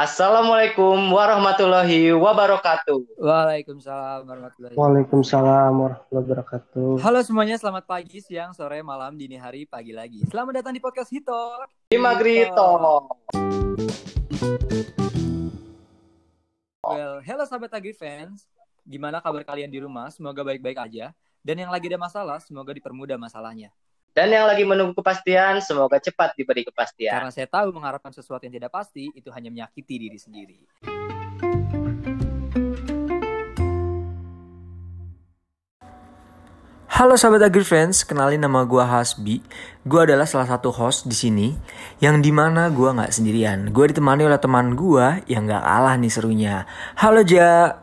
Assalamualaikum warahmatullahi wabarakatuh. Waalaikumsalam warahmatullahi Waalaikumsalam warahmatullahi wabarakatuh. Halo semuanya, selamat pagi, siang, sore, malam, dini hari, pagi lagi. Selamat datang di podcast Hito. Di Magrito. Well, hello sahabat Agri fans. Gimana kabar kalian di rumah? Semoga baik-baik aja. Dan yang lagi ada masalah, semoga dipermudah masalahnya. Dan yang lagi menunggu kepastian, semoga cepat diberi kepastian. Karena saya tahu mengharapkan sesuatu yang tidak pasti itu hanya menyakiti diri sendiri. Halo sahabat Agri Friends, kenalin nama gue Hasbi. Gue adalah salah satu host di sini, yang di mana gue nggak sendirian. Gue ditemani oleh teman gue yang nggak kalah nih serunya. Halo Ja.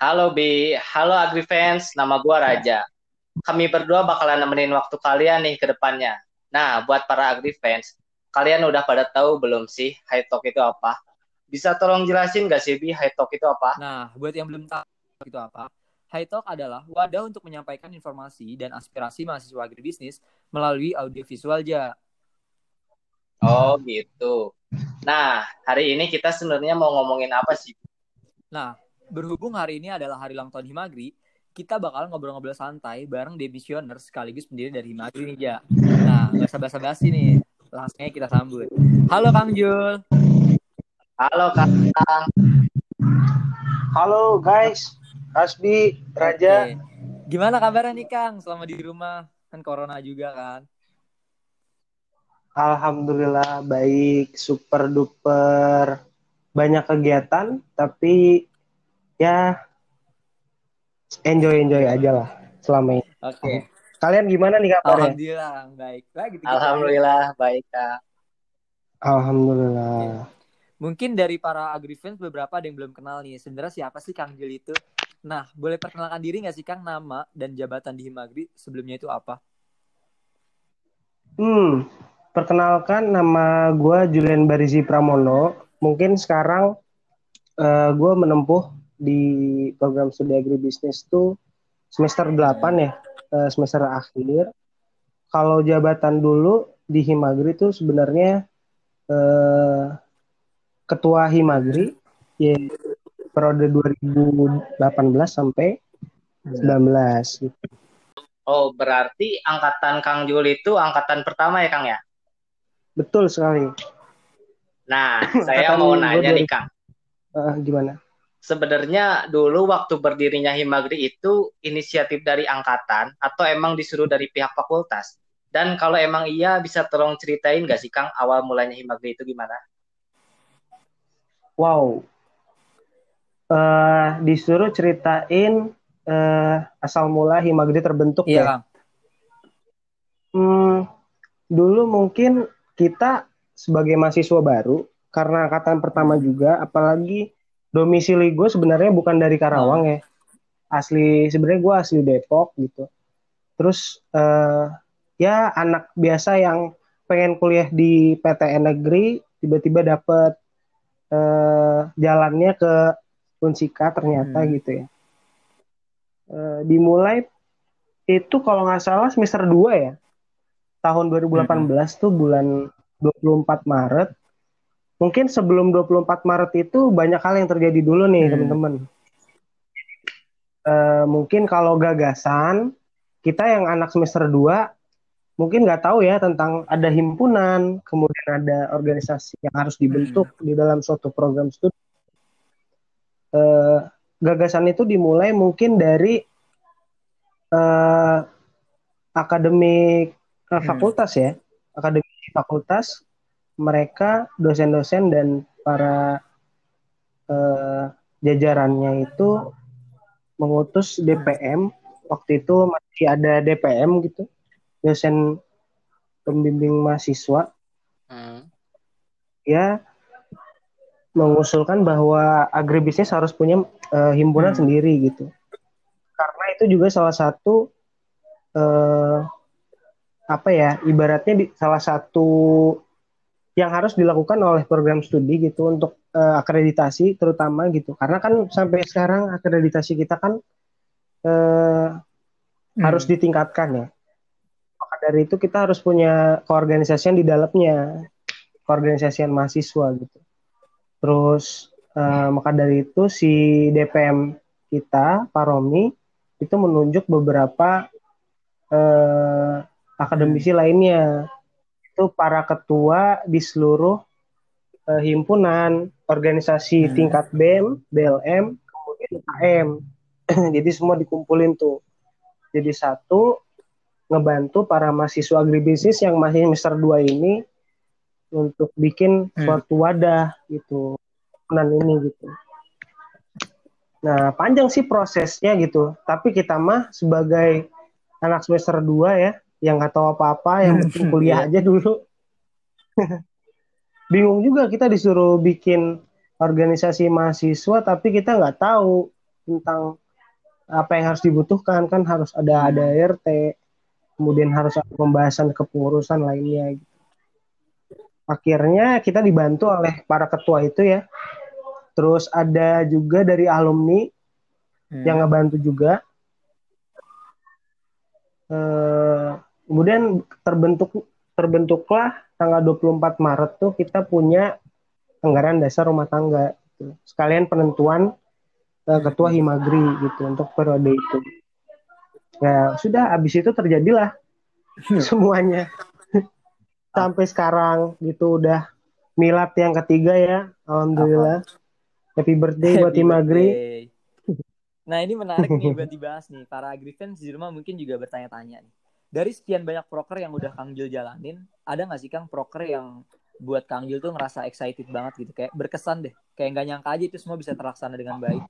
Halo Bi, halo Agri fans, nama gua Raja. Kami berdua bakalan nemenin waktu kalian nih ke depannya. Nah, buat para Agri fans, kalian udah pada tahu belum sih high talk itu apa? Bisa tolong jelasin gak sih Bi high talk itu apa? Nah, buat yang belum tahu itu apa, High Talk adalah wadah untuk menyampaikan informasi dan aspirasi mahasiswa agribisnis melalui audiovisual ja. Oh gitu. Nah, hari ini kita sebenarnya mau ngomongin apa sih? Nah, berhubung hari ini adalah hari ulang tahun Himagri, kita bakal ngobrol-ngobrol santai bareng Demissioner sekaligus pendiri dari Himagri nih, Ja. Nah, gak usah basa-basi nih. Langsung aja kita sambut. Halo Kang Jul. Halo Kang. Halo guys, Hasbi, Raja. Oke. Gimana kabarnya nih Kang selama di rumah? Kan corona juga kan. Alhamdulillah baik, super duper. Banyak kegiatan, tapi ya enjoy enjoy aja lah selama ini. Oke. Kalian gimana nih kabarnya? Alhamdulillah baik. Lah gitu. Alhamdulillah baik Kak. Alhamdulillah. Mungkin dari para agrifans beberapa ada yang belum kenal nih. Sebenarnya siapa sih Kang Jul itu? Nah, boleh perkenalkan diri nggak sih Kang nama dan jabatan di Himagri sebelumnya itu apa? Hmm, perkenalkan nama gue Julian Barizi Pramono. Mungkin sekarang uh, gue menempuh di program studi agribisnis tuh semester 8 ya, uh, semester akhir. Kalau jabatan dulu di Himagri tuh sebenarnya uh, ketua Himagri, ya periode 2018 sampai 19 gitu. Oh, berarti angkatan Kang Jul itu angkatan pertama ya Kang ya? Betul sekali. Nah, saya mau nanya nih Kang. Uh, gimana? Sebenarnya dulu waktu berdirinya Himagri itu inisiatif dari angkatan atau emang disuruh dari pihak fakultas? Dan kalau emang iya bisa tolong ceritain gak sih Kang awal mulanya Himagri itu gimana? Wow, uh, disuruh ceritain uh, asal mula Himagri terbentuk Iya, ya. Kang. Hmm, dulu mungkin kita sebagai mahasiswa baru karena angkatan pertama juga, apalagi domisili gue sebenarnya bukan dari Karawang ya, asli sebenarnya gue asli Depok gitu. Terus uh, ya anak biasa yang pengen kuliah di PTN negeri tiba-tiba dapet uh, jalannya ke Unsika ternyata Hmm. gitu ya. Eh, dimulai itu kalau nggak salah semester 2 ya. Tahun 2018 tuh bulan 24 Maret. Mungkin sebelum 24 Maret itu banyak hal yang terjadi dulu nih Hmm. teman-teman. Eh, mungkin kalau gagasan kita yang anak semester 2 mungkin nggak tahu ya tentang ada himpunan, kemudian ada organisasi yang harus dibentuk di dalam suatu program studi eh, gagasan itu dimulai mungkin dari eh, akademik Hmm. fakultas ya, akademik fakultas mereka dosen-dosen dan para eh, jajarannya itu mengutus DPM waktu itu masih ada DPM gitu, dosen pembimbing mahasiswa Hmm. ya mengusulkan bahwa agribisnis harus punya eh, himpunan Hmm. sendiri gitu. Karena itu juga salah satu eh, apa ya ibaratnya di, salah satu yang harus dilakukan oleh program studi gitu untuk eh, akreditasi terutama gitu. Karena kan sampai sekarang akreditasi kita kan eh, harus ditingkatkan ya. Maka dari itu kita harus punya keorganisasian di dalamnya, keorganisasian mahasiswa gitu. Terus uh, maka dari itu si DPM kita, Pak Romi, itu menunjuk beberapa uh, akademisi hmm. lainnya. Itu para ketua di seluruh uh, himpunan, organisasi hmm. tingkat BEM, BLM, kemudian UKM. Jadi semua dikumpulin tuh. Jadi satu ngebantu para mahasiswa agribisnis yang masih semester 2 ini untuk bikin hmm. suatu wadah gitu. Nah ini gitu. Nah, panjang sih prosesnya gitu. Tapi kita mah sebagai anak semester 2 ya, yang nggak tahu apa-apa, yang penting kuliah iya. aja dulu. Bingung juga kita disuruh bikin organisasi mahasiswa, tapi kita nggak tahu tentang apa yang harus dibutuhkan. Kan harus ada ada RT, kemudian harus ada pembahasan kepengurusan lainnya. Gitu. Akhirnya kita dibantu oleh para ketua itu ya. Terus ada juga dari alumni hmm. yang ngebantu juga. Uh, kemudian terbentuk terbentuklah tanggal 24 Maret tuh kita punya anggaran dasar rumah tangga gitu. sekalian penentuan uh, ketua Himagri gitu untuk periode itu. Ya sudah habis itu terjadilah semuanya. Sampai sekarang gitu udah milad yang ketiga ya alhamdulillah. Happy birthday buat Himagri. nah ini menarik nih buat dibahas nih. Para di rumah mungkin juga bertanya-tanya nih dari sekian banyak proker yang udah Kang Jil jalanin ada nggak sih Kang proker yang buat Kang Jil tuh ngerasa excited banget gitu? Kayak berkesan deh. Kayak nggak nyangka aja itu semua bisa terlaksana dengan baik.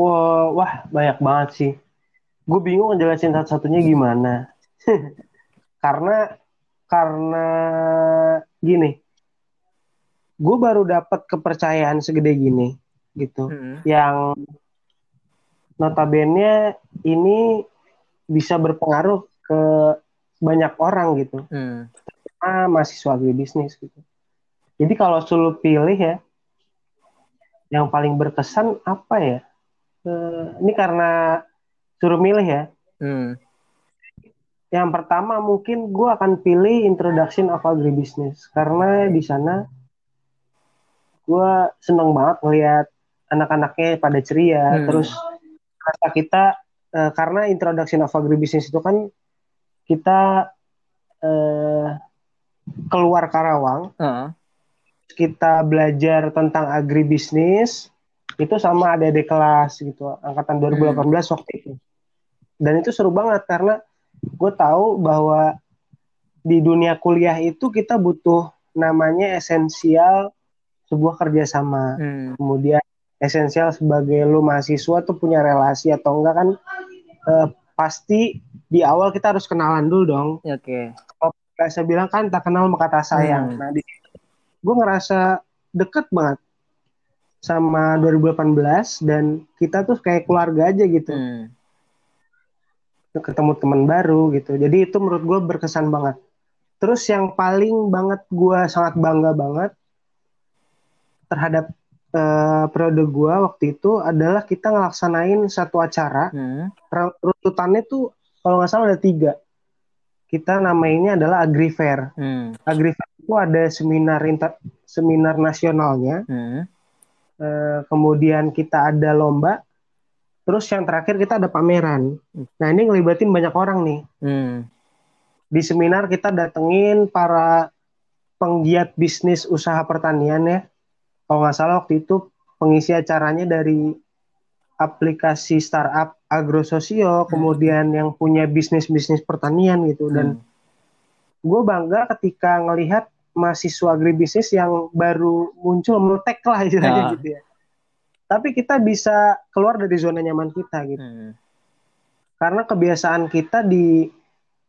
Wah wah banyak banget sih. Gue bingung ngejelasin satu-satunya gimana. Karena karena gini. Gue baru dapat kepercayaan segede gini gitu. Hmm. yang notabene ini bisa berpengaruh ke banyak orang gitu hmm. ah mahasiswa bisnis gitu jadi kalau suruh pilih ya yang paling berkesan apa ya uh, ini karena suruh milih ya. Hmm. Yang pertama mungkin gue akan pilih Introduction of Agribusiness karena di sana gue seneng banget ngeliat anak-anaknya pada ceria. Hmm. Terus kata kita uh, karena Introduction of Agribusiness itu kan kita uh, keluar Karawang, uh. kita belajar tentang agribisnis itu sama adik-adik kelas gitu angkatan 2018 hmm. waktu itu dan itu seru banget karena gue tahu bahwa di dunia kuliah itu kita butuh namanya esensial sebuah kerjasama hmm. kemudian esensial sebagai lu mahasiswa tuh punya relasi atau enggak kan eh, pasti di awal kita harus kenalan dulu dong. Oke. Okay. kalau saya bilang kan tak kenal maka tak sayang. Hmm. nah di gue ngerasa deket banget sama 2018 dan kita tuh kayak keluarga aja gitu. Hmm. Ketemu teman baru gitu. Jadi itu menurut gue berkesan banget. Terus yang paling banget gue sangat bangga banget terhadap uh, periode gue waktu itu adalah kita ngelaksanain satu acara hmm. rututannya tuh kalau nggak salah ada tiga kita namainnya adalah Agrifair hmm. Agrifair itu ada seminar inter, seminar nasionalnya hmm. uh, kemudian kita ada lomba Terus yang terakhir kita ada pameran. Nah ini ngelibatin banyak orang nih. Hmm. Di seminar kita datengin para penggiat bisnis usaha pertanian ya. Kalau nggak salah waktu itu pengisi acaranya dari aplikasi startup agrososio, hmm. kemudian yang punya bisnis-bisnis pertanian gitu. Dan hmm. gue bangga ketika ngelihat mahasiswa agribisnis yang baru muncul meletek lah istilahnya nah. gitu ya tapi kita bisa keluar dari zona nyaman kita gitu. Hmm. Karena kebiasaan kita di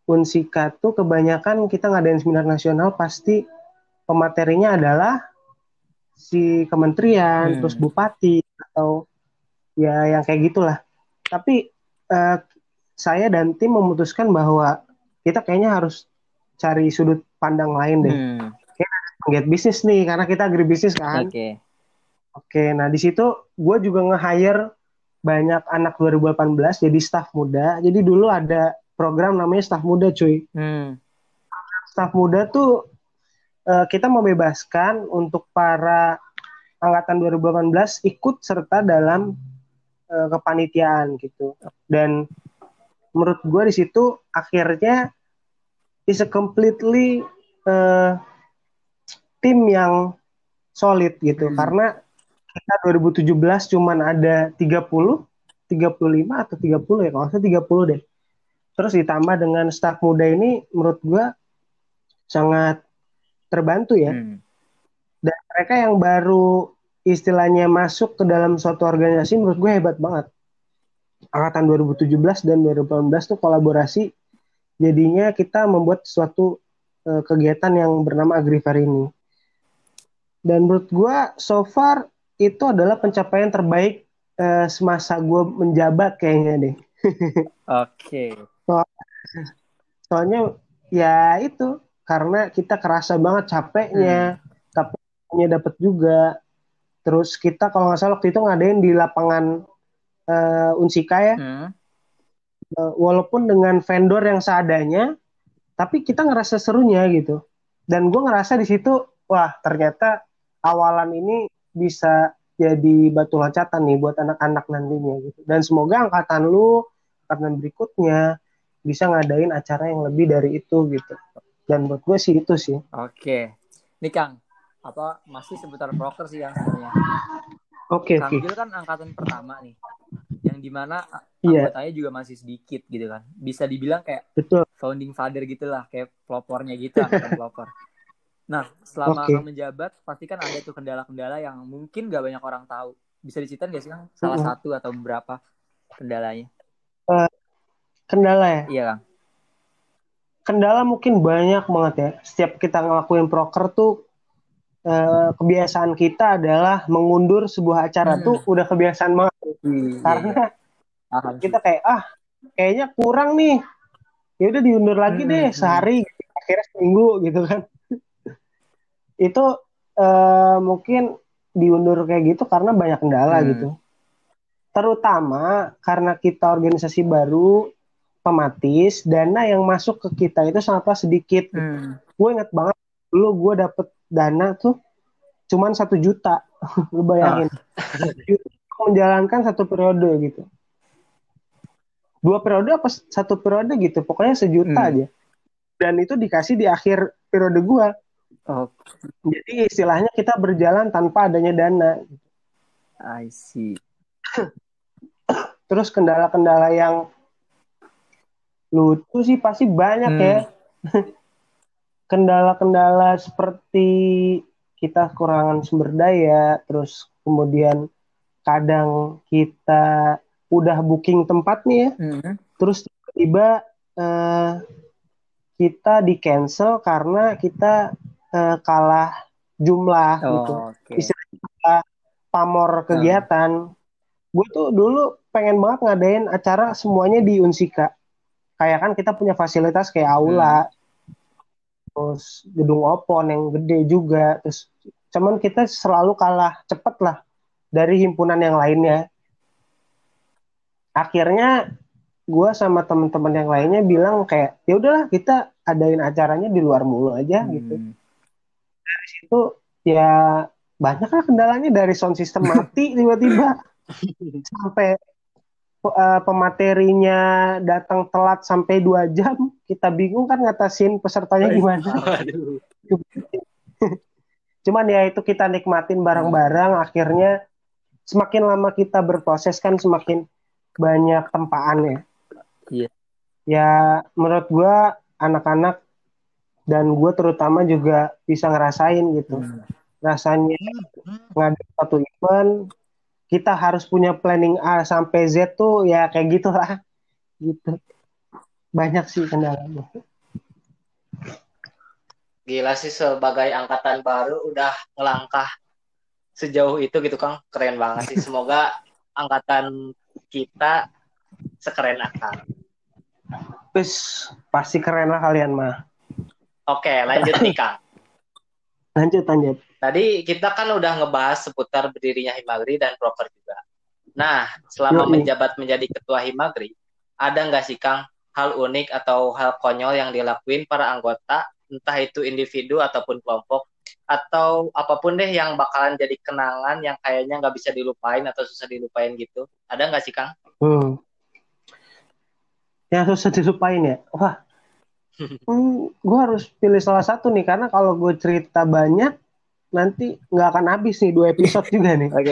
Unsika tuh kebanyakan kita ngadain seminar nasional pasti pematerinya adalah si kementerian, hmm. terus bupati atau ya yang kayak gitulah. Tapi uh, saya dan tim memutuskan bahwa kita kayaknya harus cari sudut pandang lain deh. Hmm. Kayak bisnis nih karena kita agribisnis kan. Okay. Oke, nah di situ gue juga nge-hire banyak anak 2018 jadi staff muda. Jadi dulu ada program namanya staff muda, cuy. Hmm. Staff muda tuh uh, kita membebaskan untuk para angkatan 2018 ikut serta dalam uh, kepanitiaan gitu. Dan menurut gue di situ akhirnya is a completely uh, tim yang solid gitu hmm. karena kita 2017 cuman ada 30 35 atau 30 ya kalau saya 30 deh terus ditambah dengan staff muda ini menurut gua sangat terbantu ya hmm. dan mereka yang baru istilahnya masuk ke dalam suatu organisasi menurut gue hebat banget angkatan 2017 dan 2018 tuh kolaborasi jadinya kita membuat suatu uh, kegiatan yang bernama Agrifair ini dan menurut gue so far itu adalah pencapaian terbaik uh, semasa gue menjabat kayaknya deh. Oke. okay. so, soalnya ya itu karena kita kerasa banget capeknya, hmm. capeknya dapat juga. Terus kita kalau nggak salah waktu itu ngadain di lapangan uh, Unsika ya. Hmm. Uh, walaupun dengan vendor yang seadanya, tapi kita ngerasa serunya gitu. Dan gue ngerasa di situ, wah ternyata awalan ini bisa jadi batu loncatan nih buat anak-anak nantinya gitu. Dan semoga angkatan lu, angkatan berikutnya bisa ngadain acara yang lebih dari itu gitu. Dan buat gue sih itu sih. Oke. Nih Kang, apa masih seputar proker sih yang sebenarnya. Oke, okay, Kang okay. kan angkatan pertama nih. Yang di mana yeah. anggotanya juga masih sedikit gitu kan. Bisa dibilang kayak Betul. founding father gitu lah, kayak pelopornya gitu angkatan pelopor. Nah, selama okay. menjabat pasti kan ada tuh kendala-kendala yang mungkin gak banyak orang tahu. Bisa diceritain gak sih Kang? Salah uh satu atau beberapa kendalanya? Uh, kendala ya? Iya Kang. Kendala mungkin banyak banget ya. Setiap kita ngelakuin proker tuh uh, kebiasaan kita adalah mengundur sebuah acara hmm. tuh udah kebiasaan banget. Hmm, Karena iya. kita kayak ah kayaknya kurang nih. Ya udah diundur lagi hmm, deh hmm. sehari akhirnya seminggu gitu kan itu uh, mungkin diundur kayak gitu karena banyak kendala hmm. gitu. Terutama karena kita organisasi baru, pematis, dana yang masuk ke kita itu sangatlah sedikit. Hmm. Gue inget banget dulu gue dapet dana tuh cuman satu juta, lu bayangin. Ah. menjalankan satu periode gitu. Dua periode apa satu periode gitu, pokoknya sejuta hmm. aja. Dan itu dikasih di akhir periode gue Oh. Jadi istilahnya kita berjalan tanpa adanya dana. I see. Terus kendala-kendala yang lucu sih pasti banyak ya. hmm. ya. Kendala-kendala seperti kita kekurangan sumber daya, terus kemudian kadang kita udah booking tempat nih ya, hmm. terus tiba-tiba uh, kita di cancel karena kita uh, kalah jumlah oh, gitu. Okay. Istilahnya pamor hmm. kegiatan. Hmm. Gue tuh dulu pengen banget ngadain acara semuanya di Unsika. Kayak kan kita punya fasilitas kayak aula, hmm. terus gedung opon yang gede juga, terus cuman kita selalu kalah cepet lah dari himpunan yang lainnya. Akhirnya gue sama teman-teman yang lainnya bilang kayak ya udahlah kita adain acaranya di luar mulu aja gitu. hmm. gitu dari situ ya banyak lah kendalanya dari sound system mati tiba-tiba sampai uh, pematerinya datang telat sampai dua jam kita bingung kan ngatasin pesertanya gimana. Cuman ya itu kita nikmatin bareng-bareng akhirnya semakin lama kita berproses kan semakin banyak tempaan ya. Iya. Ya menurut gua anak-anak dan gue terutama juga bisa ngerasain gitu. Hmm. rasanya ngadain satu event kita harus punya planning A sampai Z tuh ya kayak gitulah gitu banyak sih kendalanya gila sih sebagai angkatan baru udah ngelangkah sejauh itu gitu Kang keren banget sih semoga angkatan kita sekeren akang. Terus pasti keren lah kalian mah. Oke, lanjut nih Kang. Lanjut, lanjut. Tadi kita kan udah ngebahas seputar berdirinya Himagri dan proker juga. Nah, selama menjabat menjadi ketua Himagri, ada nggak sih Kang hal unik atau hal konyol yang dilakuin para anggota entah itu individu ataupun kelompok atau apa pun deh yang bakalan jadi kenangan yang kayaknya nggak bisa dilupain atau susah dilupain gitu. Ada nggak sih Kang? Hmm. Yang susah dilupain ya? Wah, hmm, gue harus pilih salah satu nih karena kalau gue cerita banyak nanti nggak akan habis nih dua episode juga nih. Oke,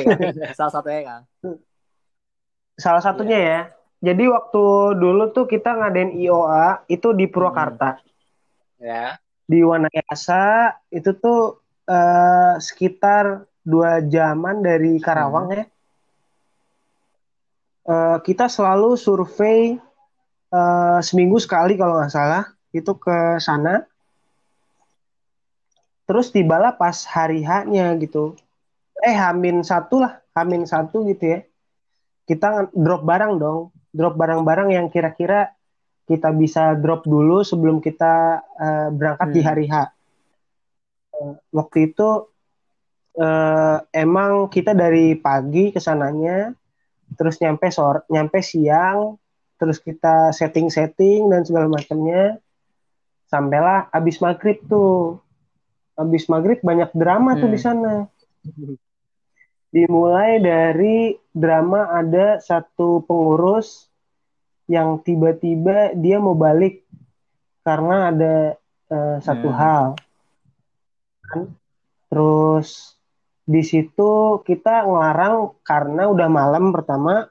salah satunya Kang. Salah satunya ya. Jadi waktu dulu tuh kita ngadain IOA itu di Purwakarta. Hmm. Ya. Di Wanayasa itu tuh uh, sekitar dua jaman dari Karawang hmm. ya. Uh, kita selalu survei uh, seminggu sekali kalau nggak salah itu ke sana. Terus tibalah pas hari haknya gitu. Eh Hamin satu lah, Hamin satu gitu ya. Kita drop barang dong, drop barang-barang yang kira-kira kita bisa drop dulu sebelum kita uh, berangkat hmm. di hari H waktu itu uh, emang kita dari pagi ke sananya terus nyampe sore nyampe siang terus kita setting-setting dan segala macamnya sampailah abis maghrib tuh abis maghrib banyak drama hmm. tuh di hmm. sana dimulai dari drama ada satu pengurus yang tiba-tiba dia mau balik karena ada uh, satu hmm. hal kan terus di situ kita ngelarang karena udah malam pertama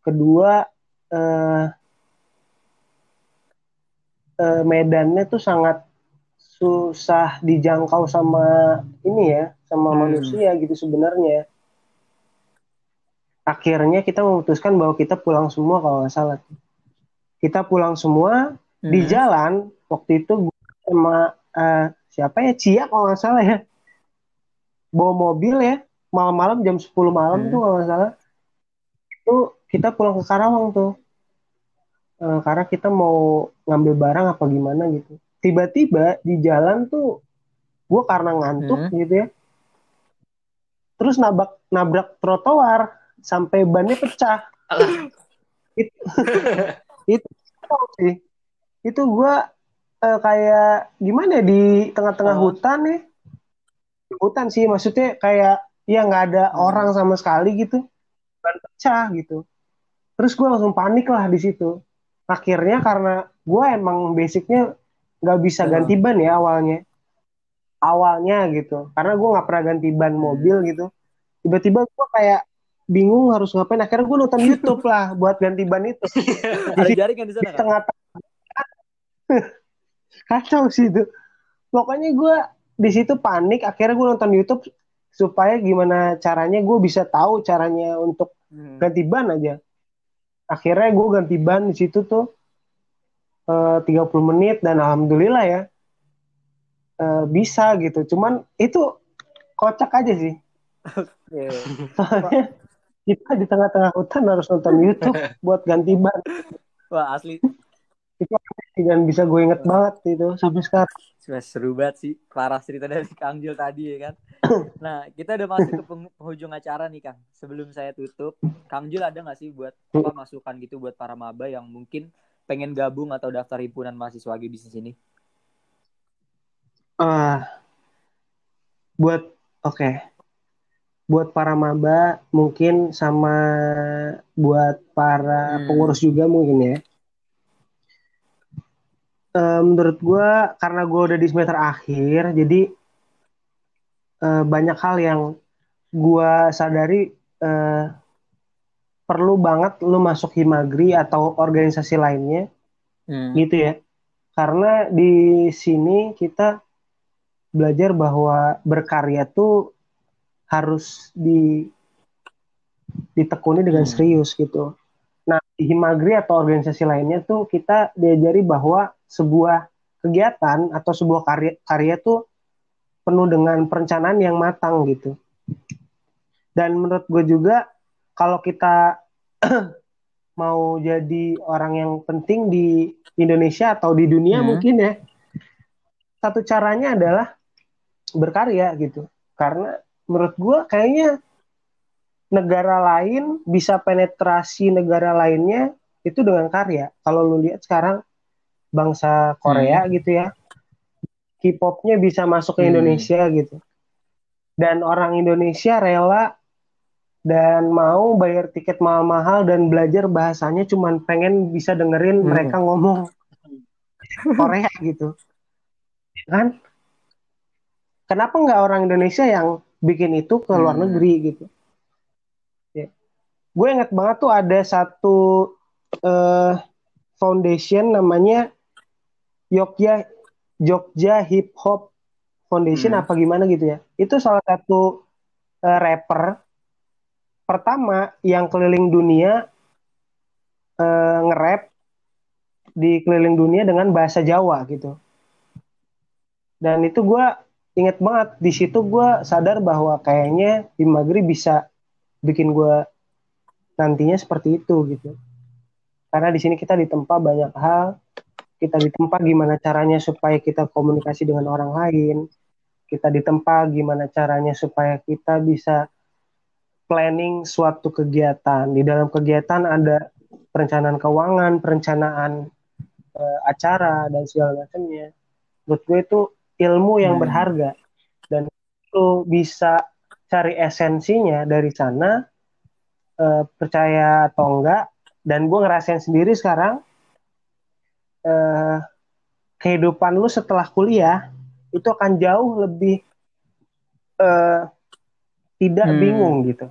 kedua eh, eh, medannya tuh sangat susah dijangkau sama ini ya sama hmm. manusia gitu sebenarnya. Akhirnya kita memutuskan bahwa kita pulang semua kalau nggak salah kita pulang semua hmm. di jalan waktu itu gue sama uh, siapa ya? Cia kalau nggak salah ya. Bawa mobil ya malam-malam jam 10 malam hmm. tuh kalau nggak salah. Itu kita pulang ke Karawang tuh. E, karena kita mau ngambil barang apa gimana gitu tiba-tiba di jalan tuh gue karena ngantuk hmm. gitu ya terus nabrak nabrak trotoar sampai bannya pecah. Itu itu sih. Itu gue uh, kayak gimana ya, di tengah-tengah oh. hutan nih hutan sih maksudnya kayak ya nggak ada hmm. orang sama sekali gitu. Ban pecah gitu. Terus gue langsung panik lah di situ. Akhirnya karena gue emang basicnya nggak bisa hmm. ganti ban ya awalnya. Awalnya gitu. Karena gue nggak pernah ganti ban hmm. mobil gitu. Tiba-tiba gue kayak bingung harus ngapain. Akhirnya gue nonton YouTube lah buat ganti ban itu. Di, jaringan di sana di tengah-tengah. Kacau sih itu. Pokoknya gue di situ panik. Akhirnya gue nonton YouTube supaya gimana caranya gue bisa tahu caranya untuk hmm. ganti ban aja. Akhirnya gue ganti ban di situ tuh uh, 30 menit dan alhamdulillah ya uh, bisa gitu cuman itu kocak aja sih okay. soalnya kita di tengah-tengah hutan harus nonton YouTube buat ganti ban wah asli itu dan bisa gue inget banget itu sampai sekarang. Seru banget sih parah cerita dari Kang Jul tadi ya kan. Nah kita udah masuk ke penghujung acara nih Kang. Sebelum saya tutup, Kang Jul ada nggak sih buat apa masukan gitu buat para maba yang mungkin pengen gabung atau daftar himpunan mahasiswa di bisnis ini? Uh, buat oke, okay. buat para maba mungkin sama buat para hmm. pengurus juga mungkin ya uh, menurut gue karena gue udah di semester akhir jadi uh, banyak hal yang gue sadari uh, perlu banget lu masuk himagri atau organisasi lainnya hmm. gitu ya karena di sini kita belajar bahwa berkarya tuh harus di ditekuni dengan hmm. serius gitu Nah, di Himagri atau organisasi lainnya tuh kita diajari bahwa sebuah kegiatan atau sebuah karya karya tuh penuh dengan perencanaan yang matang gitu. Dan menurut gue juga kalau kita mau jadi orang yang penting di Indonesia atau di dunia hmm. mungkin ya, satu caranya adalah berkarya gitu. Karena menurut gue kayaknya negara lain bisa penetrasi negara lainnya itu dengan karya. Kalau lu lihat sekarang bangsa Korea hmm. gitu ya, K-popnya bisa masuk ke Hmm. Indonesia gitu. Dan orang Indonesia rela dan mau bayar tiket mahal-mahal dan belajar bahasanya cuman pengen bisa dengerin Hmm. mereka ngomong Korea gitu. Kan? Kenapa nggak orang Indonesia yang bikin itu ke luar Hmm. negeri gitu? Ya. Gue inget banget tuh ada satu eh, foundation namanya Jogja Jogja Hip Hop Foundation Hmm. apa gimana gitu ya. Itu salah satu eh, rapper pertama yang keliling dunia eh, nge-rap di keliling dunia dengan bahasa Jawa gitu. Dan itu gue inget banget di situ gue sadar bahwa kayaknya Himagri bisa bikin gue nantinya seperti itu gitu. Karena di sini kita ditempa banyak hal, kita ditempa gimana caranya supaya kita komunikasi dengan orang lain, kita ditempa gimana caranya supaya kita bisa planning suatu kegiatan. Di dalam kegiatan ada perencanaan keuangan, perencanaan eh, acara dan segala macamnya. Menurut gue itu ilmu yang Hmm. berharga dan lu bisa cari esensinya dari sana eh, percaya atau enggak dan gue ngerasain sendiri sekarang eh, kehidupan lu setelah kuliah itu akan jauh lebih tidak Hmm. bingung gitu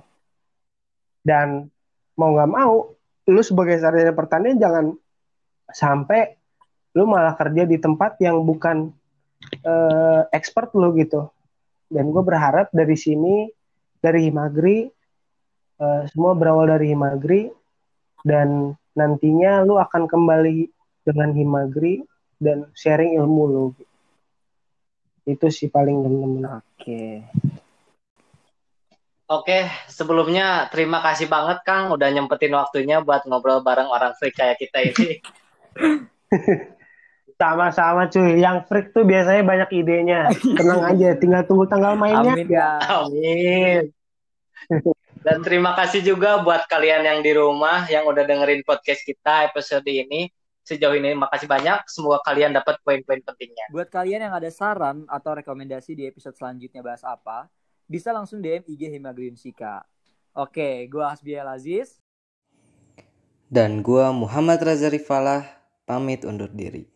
dan mau nggak mau lu sebagai sarjana pertanian jangan sampai lu malah kerja di tempat yang bukan eh, expert lu gitu. Dan gue berharap dari sini dari Himagri eh, semua berawal dari Himagri dan nantinya lu akan kembali dengan Himagri dan sharing ilmu lu. Itu sih paling temen-temen. Oke. Oke, sebelumnya terima kasih banget Kang udah nyempetin waktunya buat ngobrol bareng orang freak kayak kita ini. sama-sama cuy yang freak tuh biasanya banyak idenya tenang aja tinggal tunggu tanggal mainnya Amin ya. Amin. Dan terima kasih juga buat kalian yang di rumah yang udah dengerin podcast kita episode ini. Sejauh ini makasih banyak. Semoga kalian dapat poin-poin pentingnya. Buat kalian yang ada saran atau rekomendasi di episode selanjutnya bahas apa, bisa langsung DM IG Himagriun Sika. Oke, gua Hasbiel Aziz. Dan gua Muhammad Raza Rifalah pamit undur diri.